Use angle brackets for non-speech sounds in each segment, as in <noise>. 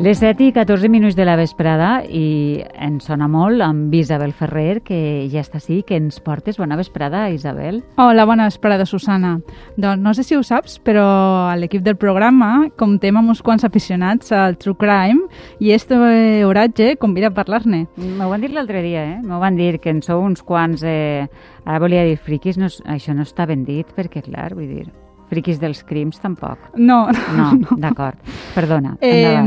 Les 7 i 14 minuts de la vesprada i ens sona molt amb Isabel Ferrer, que ja està així, que ens portes. Bona vesprada, Isabel. Hola, bona vesprada, Susana. Doncs no sé si ho saps, però a l'equip del programa comptem amb uns quants aficionats al True Crime i este oratge convida a parlar-ne. M'ho van dir l'altre dia, eh? M'ho van dir que en sou uns quants... Eh... Ara volia dir friquis, no, això no està ben dit, perquè, clar, vull dir, friquis dels crims, tampoc. No. <laughs> No, d'acord. Perdona, eh,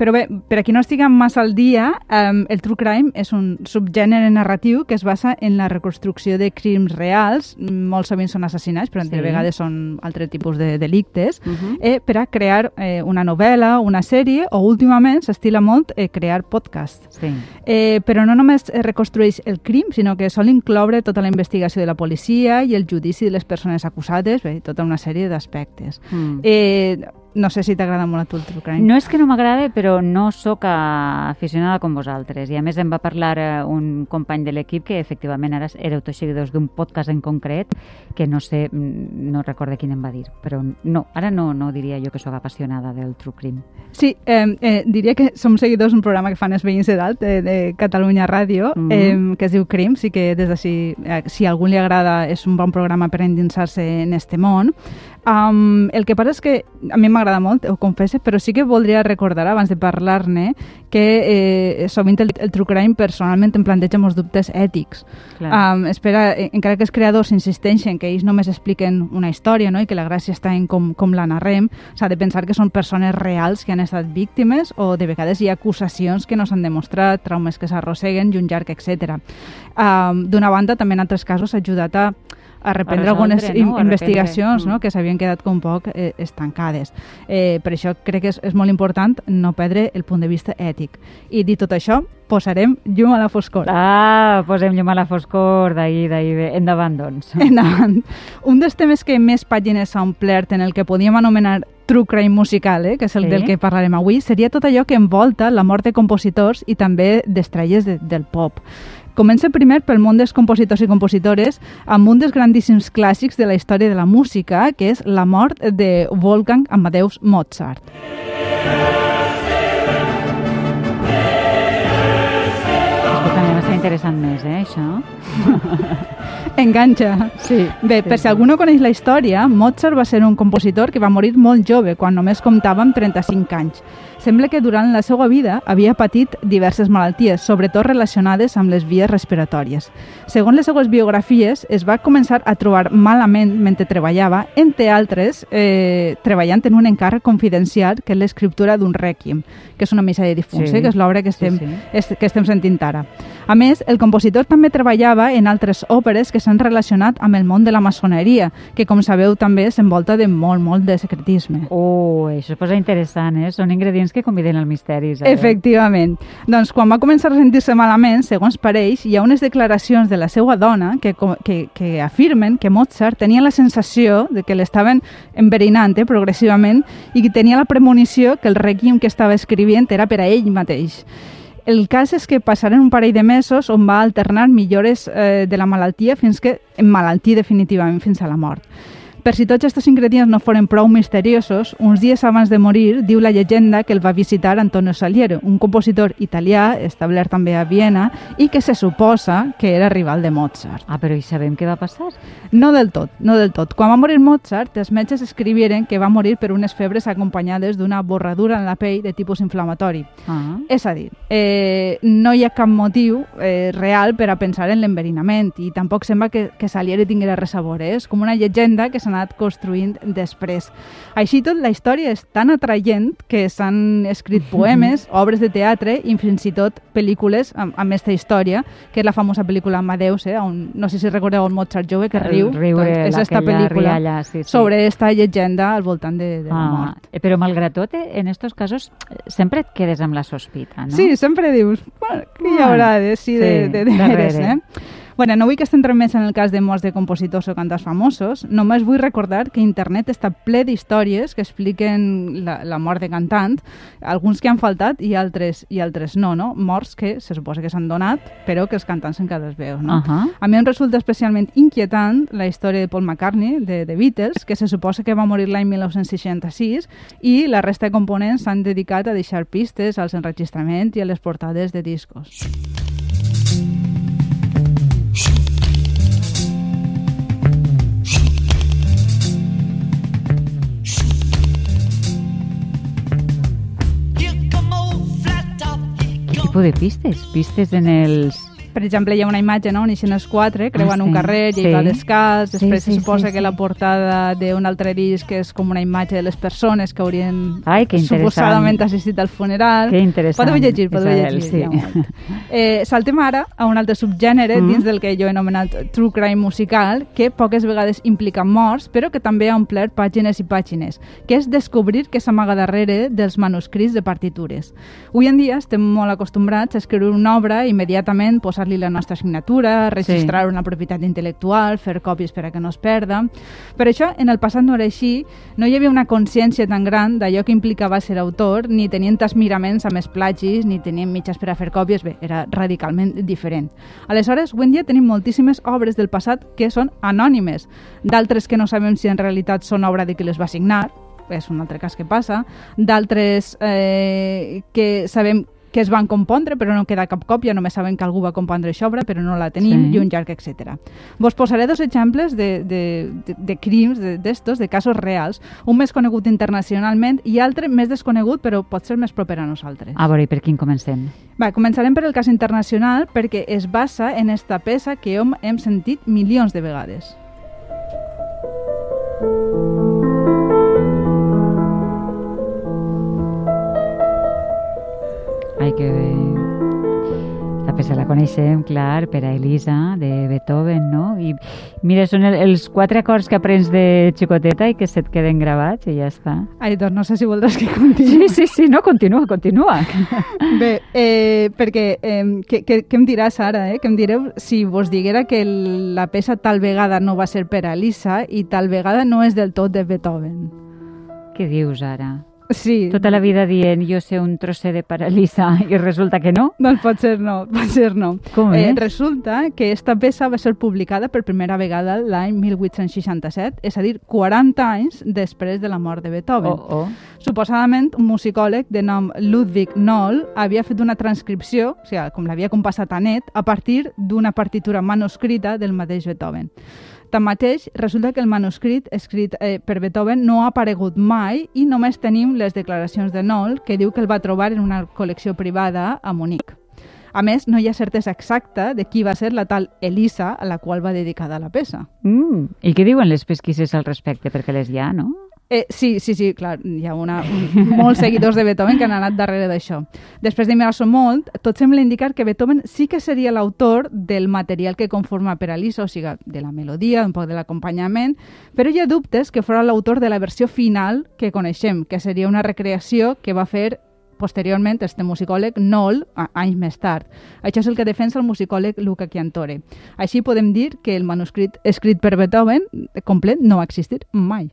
Però bé, per a qui no estigui massa al dia, eh, el true crime és un subgènere narratiu que es basa en la reconstrucció de crims reals, molt sovint són assassinats, però sí. de vegades són altres tipus de delictes, uh -huh. eh, per a crear eh, una novel·la, una sèrie, o últimament s'estila molt eh, crear podcast. Sí. Eh, però no només reconstrueix el crim, sinó que sol incloure tota la investigació de la policia i el judici de les persones acusades, bé, tota una sèrie d'aspectes. Mm. Eh, no sé si t'agrada molt a tu el true crime. No és que no m'agrada, però no sóc aficionada com vosaltres. I a més em va parlar eh, un company de l'equip que efectivament ara éreu tots seguidors d'un podcast en concret que no sé, mm, no recorde quin em va dir. Però no, ara no, no diria jo que sóc apassionada del true crime. Sí, eh, eh, diria que som seguidors d'un programa que fan els veïns de dalt, de, de Catalunya Ràdio, mm -hmm. eh, que es diu Crims i que des d'ací, eh, si a algú li agrada, és un bon programa per endinsar-se en este món. Um, el que passa és que a mi m'agrada molt, ho confesse, però sí que voldria recordar, abans de parlar-ne, que eh, sovint el, el true crime personalment em planteja molts dubtes ètics. Um, espera, eh, encara que els creadors insisteixen que ells només expliquen una història no? i que la gràcia està en com, com la narrem, s'ha de pensar que són persones reals que han estat víctimes o de vegades hi ha acusacions que no s'han demostrat, traumes que s'arrosseguen i un llarg, etc. Um, D'una banda, també en altres casos ha ajudat a a reprendre a resoldre, algunes no? investigacions no? Mm. que s'havien quedat com poc eh, estancades. Eh, per això crec que és, és molt important no perdre el punt de vista ètic. I dit tot això, posarem llum a la foscor. Ah, posem llum a la foscor, d'ahir, d'ahir, endavant, doncs. <laughs> Endavant. Un dels temes que més pàgines s'ha omplert en el que podíem anomenar true crime musical, eh, que és el sí. del que parlarem avui, seria tot allò que envolta la mort de compositors i també d'estrelles de, del pop. Comença primer pel món dels compositors i compositores amb un dels grandíssims clàssics de la història de la música, que és la mort de Wolfgang Amadeus Mozart. Escolta, interessant més, eh, això? <laughs> Enganxa. Sí. Bé, sí, per si algú no coneix la història, Mozart va ser un compositor que va morir molt jove, quan només comptava amb 35 anys. Sembla que durant la seva vida havia patit diverses malalties, sobretot relacionades amb les vies respiratòries. Segons les seues biografies, es va començar a trobar malament mentre treballava, entre altres, eh, treballant en un encàrrec confidencial que és l'escriptura d'un rèquiem, que és una missa de difunts, sí. eh, que és l'obra que, estem, sí, sí. que estem sentint ara. A més, el compositor també treballava en altres òperes que s'han relacionat amb el món de la maçoneria, que, com sabeu, també s'envolta de molt, molt de secretisme. Oh, això es posa interessant, eh? Són ingredients temps que conviden al misteri, Isabel. Efectivament. Doncs quan va començar a sentir-se malament, segons pareix, hi ha unes declaracions de la seva dona que, que, que afirmen que Mozart tenia la sensació de que l'estaven enverinant eh, progressivament i que tenia la premonició que el requiem que estava escrivint era per a ell mateix. El cas és que passaren un parell de mesos on va alternar millores eh, de la malaltia fins que malaltia definitivament fins a la mort. Per si tots aquests ingredients no foren prou misteriosos, uns dies abans de morir diu la llegenda que el va visitar Antonio Salieri, un compositor italià establert també a Viena i que se suposa que era rival de Mozart. Ah, però i sabem què va passar? No del tot, no del tot. Quan va morir Mozart, els metges escrivieren que va morir per unes febres acompanyades d'una borradura en la pell de tipus inflamatori. Ah. És a dir, eh, no hi ha cap motiu eh, real per a pensar en l'enverinament i tampoc sembla que, que Salieri tinguera res a veure. És com una llegenda que s'ha anat construint després. Així tot, la història és tan atraient que s'han escrit poemes, obres de teatre i fins i tot pel·lícules amb, amb aquesta història, que és la famosa pel·lícula Amadeus, eh, on, no sé si recordeu el Mozart jove que riu, riu doncs és aquesta pel·lícula rialla, sí, sí. sobre esta llegenda al voltant de, de ah, la mort. Eh, però malgrat tot, eh, en aquests casos sempre et quedes amb la sospita, no? Sí, sempre dius, bueno, hi haurà de, sí, de, de, de, de veres, eh? Bueno, no vull que estem més en el cas de morts de compositors o cantants famosos, només vull recordar que internet està ple d'històries que expliquen la, la mort de cantant, alguns que han faltat i altres i altres no, no? Morts que se suposa que s'han donat, però que els cantants encara els veus, no? Uh -huh. A mi em resulta especialment inquietant la història de Paul McCartney, de The Beatles, que se suposa que va morir l'any 1966 i la resta de components s'han dedicat a deixar pistes als enregistraments i a les portades de discos. Tipo de pistes? Pistes en els per exemple, hi ha una imatge no? on ixen els quatre, creuen Ah, un sí. carrer i Sí. ell va descalç, Sí, després sí, se suposa sí, que sí. la portada d'un altre disc és com una imatge de les persones que haurien Ai, que suposadament assistit al funeral. Que interessant, Podeu llegir, podeu Isabel, llegir. sí. un moment. <laughs> Eh, saltem ara a un altre subgènere Mm. dins del que jo he anomenat true crime musical, que poques vegades implica morts, però que també ha omplert pàgines i pàgines, que és descobrir què s'amaga darrere dels manuscrits de partitures. Avui en dia estem molt acostumbrats a escriure una obra i immediatament posar-li la nostra signatura, registrar una propietat intel·lectual, fer còpies per a que no es perda. Per això, en el passat no era així, no hi havia una consciència tan gran d'allò que implicava ser autor, ni tenien tas miraments amb els plagis, ni tenien mitges per a fer còpies, bé, era radicalment diferent. Aleshores, avui en dia tenim moltíssimes obres del passat que són anònimes, d'altres que no sabem si en realitat són obra de qui les va signar, és un altre cas que passa, d'altres eh, que sabem que es van compondre, però no queda cap còpia, només sabem que algú va compondre aquesta obra, però no la tenim, Sí. i un llarg, etc. Vos posaré dos exemples de, de, de, de crims de- d'estos, de, casos reals, un més conegut internacionalment i altre més desconegut, però pot ser més proper a nosaltres. A veure, i per quin comencem? Va, començarem per el cas internacional perquè es basa en esta peça que hem, hem sentit milions de vegades. Ai, que bé. Esta peça la coneixem, clar, per a Elisa, de Beethoven, no? I mira, són el, els quatre acords que aprens de xicoteta i que se't queden gravats i ja està. Ai, doncs no sé si voldràs que continuï. Sí, sí, sí, no, continua, continua. Bé, eh, perquè eh, què, què, què em diràs ara, eh? Què em direu si vos diguera que el- la peça tal vegada no va ser per a Lisa i tal vegada no és del tot de Beethoven? Què dius ara? Sí. Tota la vida dient jo sé un trosset de paralisa i resulta que no? Doncs pot ser no, pot ser no. Com eh, és? Resulta que esta peça va ser publicada per primera vegada l'any 1867, és a dir, 40 anys després de la mort de Beethoven. Oh, oh. Suposadament, un musicòleg de nom Ludwig Noll havia fet una transcripció, o sigui, com l'havia compassat a net, a partir d'una partitura manuscrita del mateix Beethoven. Tanmateix, resulta que el manuscrit escrit eh, per Beethoven no ha aparegut mai i només tenim les declaracions de Noll, que diu que el va trobar en una col·lecció privada a Munic. A més, no hi ha certesa exacta de qui va ser la tal Elisa a la qual va dedicada la peça. Mm. I què diuen les pesquises al respecte? Perquè les hi ha, no? Eh, sí, sí, sí, clar, hi ha una, un, molts seguidors de Beethoven que han anat darrere d'això. Després de mirar-s'ho molt, tot sembla indicar que Beethoven sí que seria l'autor del material que conforma per a Lisa, o sigui, de la melodia, un poc de l'acompanyament, però hi ha dubtes que fora l'autor de la versió final que coneixem, que seria una recreació que va fer posteriorment este musicòleg Noll, anys més tard. Això és el que defensa el musicòleg Luca Chiantore. Així podem dir que el manuscrit escrit per Beethoven complet no va existir mai.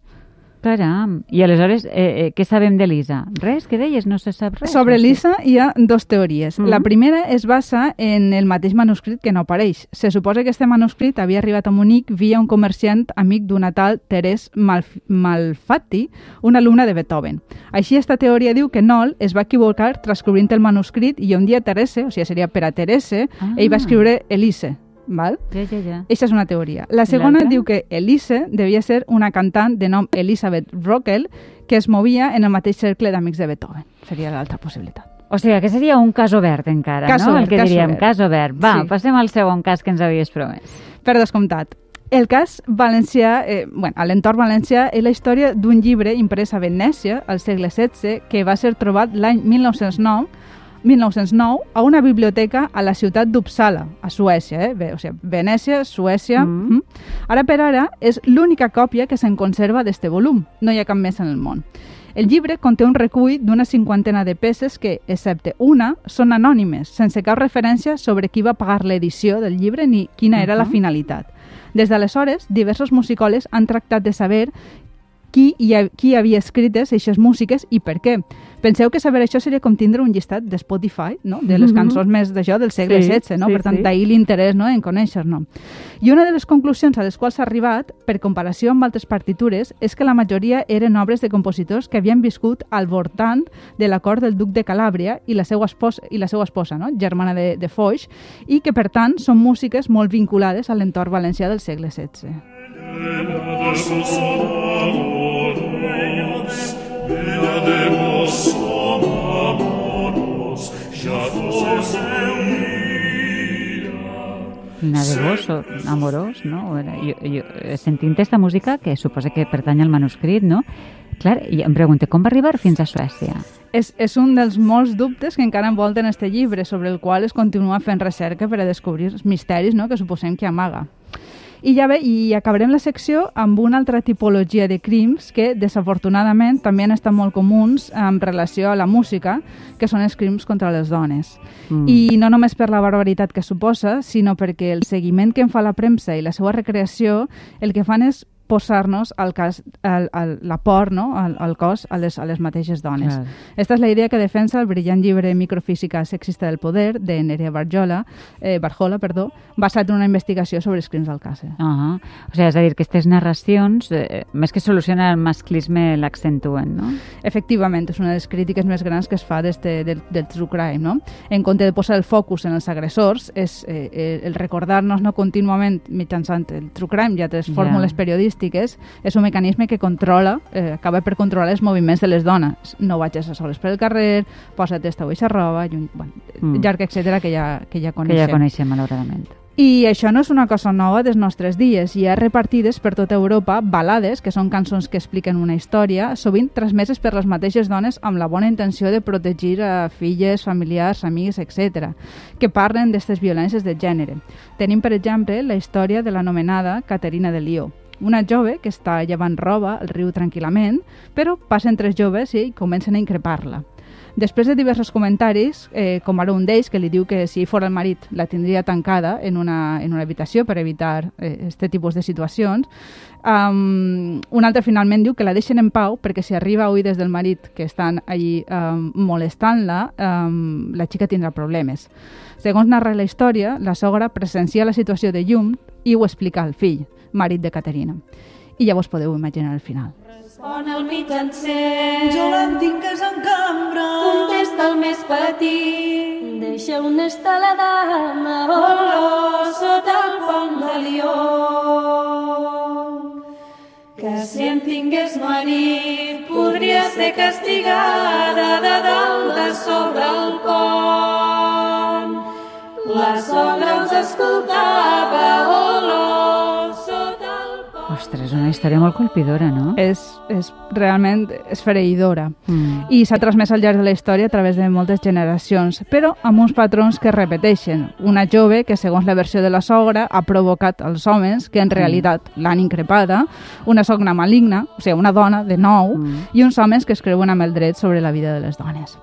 Caram. I aleshores, eh, eh, què sabem d'Elisa? Res, què deies? No se sap res? Sobre? Lisa hi ha dos teories. Mhm. La primera es basa en el mateix manuscrit que no apareix. Se suposa que este manuscrit havia arribat a Munic via un comerciant amic d'una tal Teresa Malf Malfatti, una alumna de Beethoven. Així, esta teoria diu que Noll es va equivocar transcrivint el manuscrit i un dia Terese, o sigui, seria per a Terese, Ah. ell va escriure Elise, val? Ja, ja, ja. Aquesta és una teoria. La segona diu que Elise devia ser una cantant de nom Elizabeth Rockel que es movia en el mateix cercle d'amics de Beethoven. Seria l'altra possibilitat. O sigui, que seria un cas obert encara, Cas no? obert, el que cas diríem, obert. cas obert. Va, Sí. passem al segon cas que ens havies promès. Per descomptat. El cas valencià, eh, bueno, a l'entorn valencià, és la història d'un llibre imprès a Venècia, al segle XVI, que va ser trobat l'any 1909 1909 a una biblioteca a la ciutat d'Uppsala, a Suècia. Eh? Bé, o sigui, Venècia, Suècia... Mm. Mm. Ara per ara és l'única còpia que se'n conserva d'este volum. No hi ha cap més en el món. El llibre conté un recull d'una cinquantena de peces que, excepte una, són anònimes, sense cap referència sobre qui va pagar l'edició del llibre ni quina era uh -huh. la finalitat. Des d'aleshores, diversos musicòlegs han tractat de saber qui, hi ha, qui havia escrit aquestes músiques i per què. Penseu que saber això seria com tindre un llistat de Spotify, no? de les mhm. cançons més d'això del segle sí, XVI, no? Sí, per tant, sí. ahir l'interès no? en conèixer-no. I una de les conclusions a les quals s'ha arribat, per comparació amb altres partitures, és que la majoria eren obres de compositors que havien viscut al voltant de la cort del duc de Calàbria i la seva esposa, i la seva esposa no? germana de, de Foix, i que, per tant, són músiques molt vinculades a l'entorn valencià del segle XVI. De vos, amorós, no? Jo, jo, sentint aquesta música, que suposa que pertany al manuscrit, no? Clar, i em pregunto, com va arribar fins a Suècia? És, és un dels molts dubtes que encara envolten este llibre, sobre el qual es continua fent recerca per a descobrir els misteris no? que suposem que amaga. I ja bé, i acabarem la secció amb una altra tipologia de crims que, desafortunadament, també han estat molt comuns en relació a la música, que són els crims contra les dones. Mm. I no només per la barbaritat que suposa, sinó perquè el seguiment que en fa la premsa i la seva recreació el que fan és posar-nos al cas, al, al, la por no? al, al cos a les, a les mateixes dones. Clar. Esta és la idea que defensa el brillant llibre Microfísica sexista del poder de Nerea Barjola, eh, Barjola perdó, basat en una investigació sobre els crims d'Alcàcer. Uh -huh. O sigui, és a dir, que aquestes narracions, eh, més que solucionar el masclisme, l'accentuen, no? Efectivament, és una de les crítiques més grans que es fa este, del, del true crime, no? En compte de posar el focus en els agressors, és eh, el recordar-nos no contínuament mitjançant el true crime i altres fórmules yeah. periodístiques estadístiques és un mecanisme que controla, eh, acaba per controlar els moviments de les dones. No vagis a soles per el carrer, posa't esta o eixa roba, i un, bueno, mm. llarg, etc que ja, que ja coneixem. Que ja coneixem, malauradament. I això no és una cosa nova dels nostres dies. Hi ha repartides per tota Europa balades, que són cançons que expliquen una història, sovint transmeses per les mateixes dones amb la bona intenció de protegir a filles, familiars, amics, etc., que parlen d'aquestes violències de gènere. Tenim, per exemple, la història de l'anomenada Caterina de Lió, una jove que està llevant roba al riu tranquil·lament, però passen tres joves i comencen a increpar-la. Després de diversos comentaris, eh, com ara un d'ells que li diu que si fora el marit la tindria tancada en una, en una habitació per evitar eh, tipus de situacions, um, un altre finalment diu que la deixen en pau perquè si arriba a oïdes del marit que estan allí um, molestant-la, um, la xica tindrà problemes. Segons narra la història, la sogra presencia la situació de llum i ho explica al fill marit de Caterina. I llavors podeu imaginar el final. Respon el mitjancer. Jo l'entingues en cambra. Contesta el més petit. Deixa una dama olor sota el pont de Lió. Que si en tingués marit podria ser castigada de dalt de sobre el pont. La sogra us escoltava Ostres, una història molt colpidora, no? És, és realment esfereïdora. Mm. I s'ha transmès al llarg de la història a través de moltes generacions, però amb uns patrons que es repeteixen. Una jove que, segons la versió de la sogra, ha provocat els homes que en mm. realitat mm. l'han increpada, una sogra maligna, o sigui, una dona de nou, mm. i uns homes que es creuen amb el dret sobre la vida de les dones.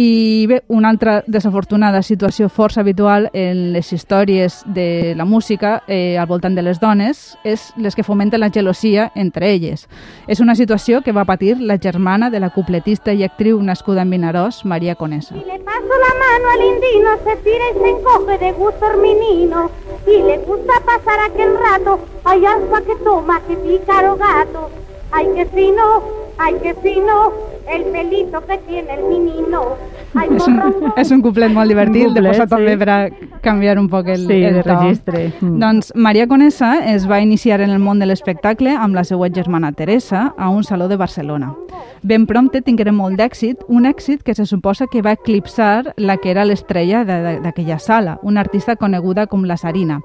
I bé, una altra desafortunada situació força habitual en les històries de la música eh, al voltant de les dones és les que fomenten la gelosia entre elles. És una situació que va patir la germana de la cupletista i actriu nascuda en Vinaròs, María Conesa. Y le paso la mano al indino, se tira y se encoge de gusto el menino, y le gusta pasar aquel rato, hay alfa que toma, que pícaro gato, ay que fino, ay que fino, el pelito que tiene el menino. Ay, és, un, és un couplet molt divertit, un de posar sí. també per a canviar un poc el, sí, el to. registre. Mm. Doncs Maria Conesa es va iniciar en el món de l'espectacle amb la seva germana Teresa a un saló de Barcelona. Ben prompte tingueren molt d'èxit, un èxit que se suposa que va eclipsar la que era l'estrella d'aquella sala, una artista coneguda com la Sarina,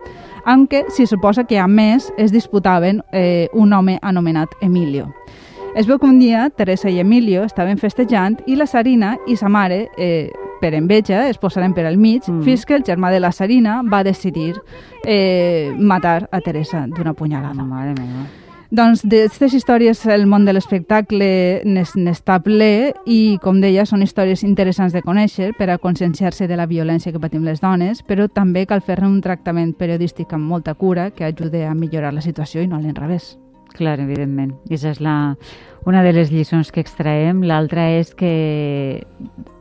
aunque s'hi suposa que a més es disputaven eh, un home anomenat Emilio. Es veu que un dia Teresa i Emilio estaven festejant i la Sarina i sa mare, eh, per enveja, es posaren per al mig, mm. fins que el germà de la Sarina va decidir eh, matar a Teresa d'una punyalada. Mare meva. Doncs d'aquestes històries el món de l'espectacle n'està ple i, com deia, són històries interessants de conèixer per a conscienciar-se de la violència que patim les dones, però també cal fer un tractament periodístic amb molta cura que ajude a millorar la situació i no a l'inrevés. Clar, evidentment. I això és la, una de les lliçons que extraem. L'altra és que,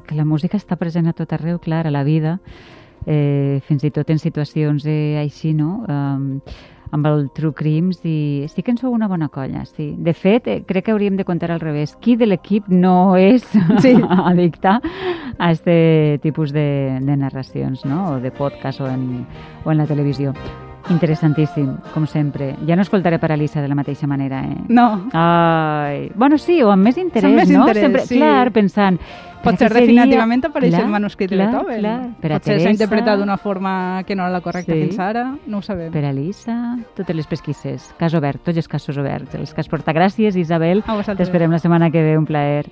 que la música està present a tot arreu, clar, a la vida, eh, fins i tot en situacions eh, així, no? Um, amb el True Crimes i sí que en sou una bona colla, sí. De fet, eh, crec que hauríem de contar al revés. Qui de l'equip no és sí. <laughs> addicte a este tipus de, de narracions, no? O de podcast o en, o en la televisió. Interessantíssim, com sempre. Ja no escoltaré Paralisa de la mateixa manera, eh? No. Ai, bueno, sí, o amb més interès, més no? Interès, sempre, sí. Clar, pensant... Potser seria... definitivament apareix clar, el manuscrit clar, de Beethoven. Clar, per a Potser s'ha interpretat d'una forma que no era la correcta Sí. fins ara, no ho sabem. Per a Lisa, totes les pesquisses. Cas obert, tots els casos oberts. Els cas porta gràcies, Isabel. T'esperem la setmana que ve, un plaer.